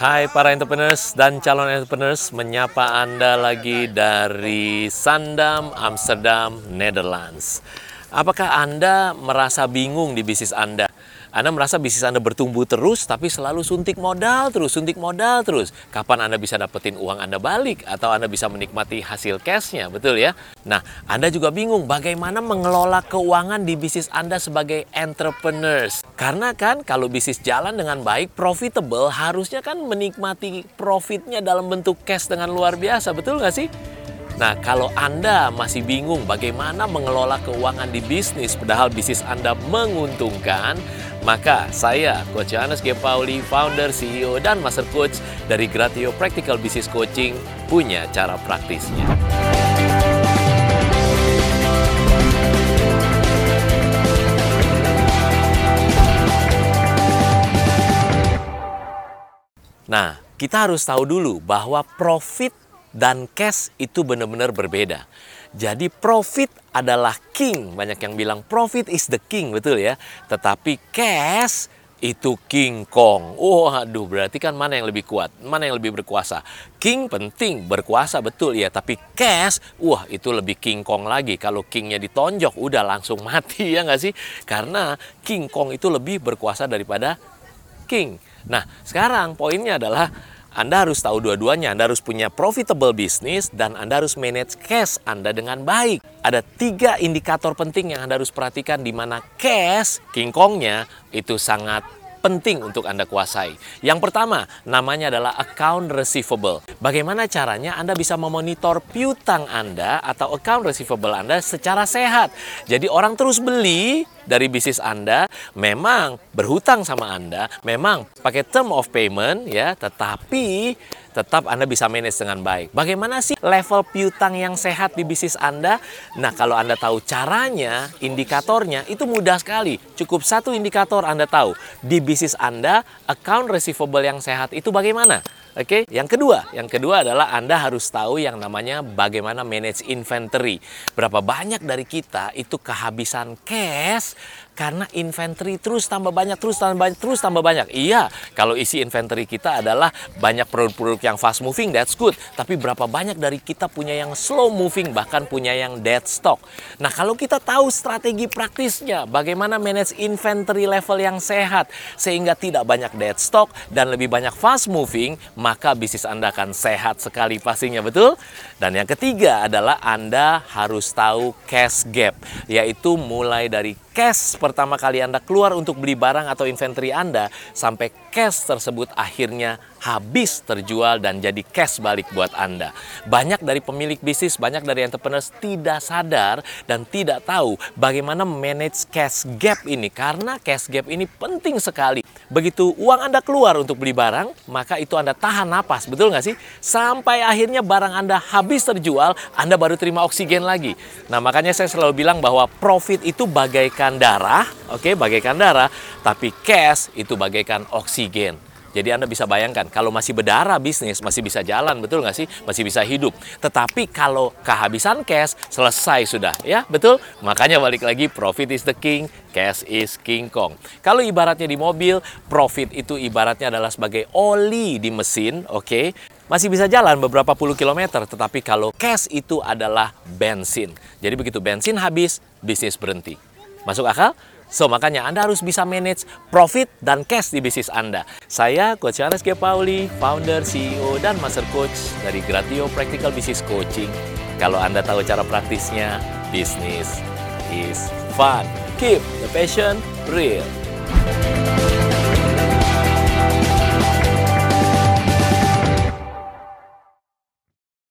Hai para entrepreneurs dan calon entrepreneurs, menyapa Anda lagi dari Sandam, Amsterdam, Netherlands. Apakah Anda merasa bingung di bisnis Anda? Anda merasa bisnis Anda bertumbuh terus, tapi selalu suntik modal terus, suntik modal terus. Kapan Anda bisa dapetin uang Anda balik, atau Anda bisa menikmati hasil cashnya, betul ya? Nah, Anda juga bingung bagaimana mengelola keuangan di bisnis Anda sebagai entrepreneurs. Karena kan kalau bisnis jalan dengan baik, profitable, harusnya kan menikmati profitnya dalam bentuk cash dengan luar biasa, betul nggak sih? Nah, kalau Anda masih bingung bagaimana mengelola keuangan di bisnis, padahal bisnis Anda menguntungkan, maka saya, Coach Johannes G. Pauli, founder, CEO, dan Master Coach dari Gratio Practical Business Coaching, punya cara praktisnya. Nah, kita harus tahu dulu bahwa profit dan cash itu benar-benar berbeda. Jadi profit adalah king. Banyak yang bilang profit is the king, betul ya. Tetapi cash itu King Kong. Waduh, berarti kan mana yang lebih kuat? Mana yang lebih berkuasa? King penting, berkuasa betul ya. Tapi cash, wah itu lebih King Kong lagi. Kalau Kingnya ditonjok, udah langsung mati ya nggak sih? Karena King Kong itu lebih berkuasa daripada King. Nah, sekarang poinnya adalah anda harus tahu dua-duanya. Anda harus punya profitable business dan Anda harus manage cash Anda dengan baik. Ada tiga indikator penting yang Anda harus perhatikan di mana cash, King Kongnya, itu sangat penting untuk Anda kuasai. Yang pertama, namanya adalah account receivable. Bagaimana caranya Anda bisa memonitor piutang Anda atau account receivable Anda secara sehat. Jadi orang terus beli dari bisnis Anda memang berhutang sama Anda, memang pakai term of payment ya, tetapi tetap Anda bisa manage dengan baik. Bagaimana sih level piutang yang sehat di bisnis Anda? Nah, kalau Anda tahu caranya, indikatornya itu mudah sekali. Cukup satu indikator Anda tahu. Di bisnis Anda, account receivable yang sehat itu bagaimana? Oke, okay? yang kedua, yang kedua adalah Anda harus tahu yang namanya bagaimana manage inventory. Berapa banyak dari kita itu kehabisan cash karena inventory terus tambah banyak, terus tambah banyak, terus tambah banyak. Iya, kalau isi inventory kita adalah banyak produk-produk yang fast moving, that's good. Tapi berapa banyak dari kita punya yang slow moving, bahkan punya yang dead stock. Nah, kalau kita tahu strategi praktisnya, bagaimana manage inventory level yang sehat, sehingga tidak banyak dead stock dan lebih banyak fast moving, maka bisnis Anda akan sehat sekali pastinya, betul? Dan yang ketiga adalah Anda harus tahu cash gap, yaitu mulai dari cash pertama kali Anda keluar untuk beli barang atau inventory Anda sampai cash tersebut akhirnya habis terjual dan jadi cash balik buat Anda. Banyak dari pemilik bisnis, banyak dari entrepreneurs tidak sadar dan tidak tahu bagaimana manage cash gap ini karena cash gap ini penting sekali. Begitu uang Anda keluar untuk beli barang, maka itu Anda tahan napas, betul nggak sih? Sampai akhirnya barang Anda habis terjual, Anda baru terima oksigen lagi. Nah makanya saya selalu bilang bahwa profit itu bagaikan darah, oke, okay, bagaikan darah, tapi cash itu bagaikan oksigen. Jadi Anda bisa bayangkan, kalau masih berdarah bisnis, masih bisa jalan, betul nggak sih? Masih bisa hidup. Tetapi kalau kehabisan cash, selesai sudah, ya betul? Makanya balik lagi, profit is the king, cash is king kong. Kalau ibaratnya di mobil, profit itu ibaratnya adalah sebagai oli di mesin, oke? Okay? Masih bisa jalan beberapa puluh kilometer, tetapi kalau cash itu adalah bensin. Jadi begitu bensin habis, bisnis berhenti. Masuk akal? So, makanya Anda harus bisa manage profit dan cash di bisnis Anda. Saya Coach Charles G. Pauli, founder, CEO, dan Master Coach dari Gratio Practical Business Coaching. Kalau Anda tahu cara praktisnya, bisnis is fun. Keep the passion real.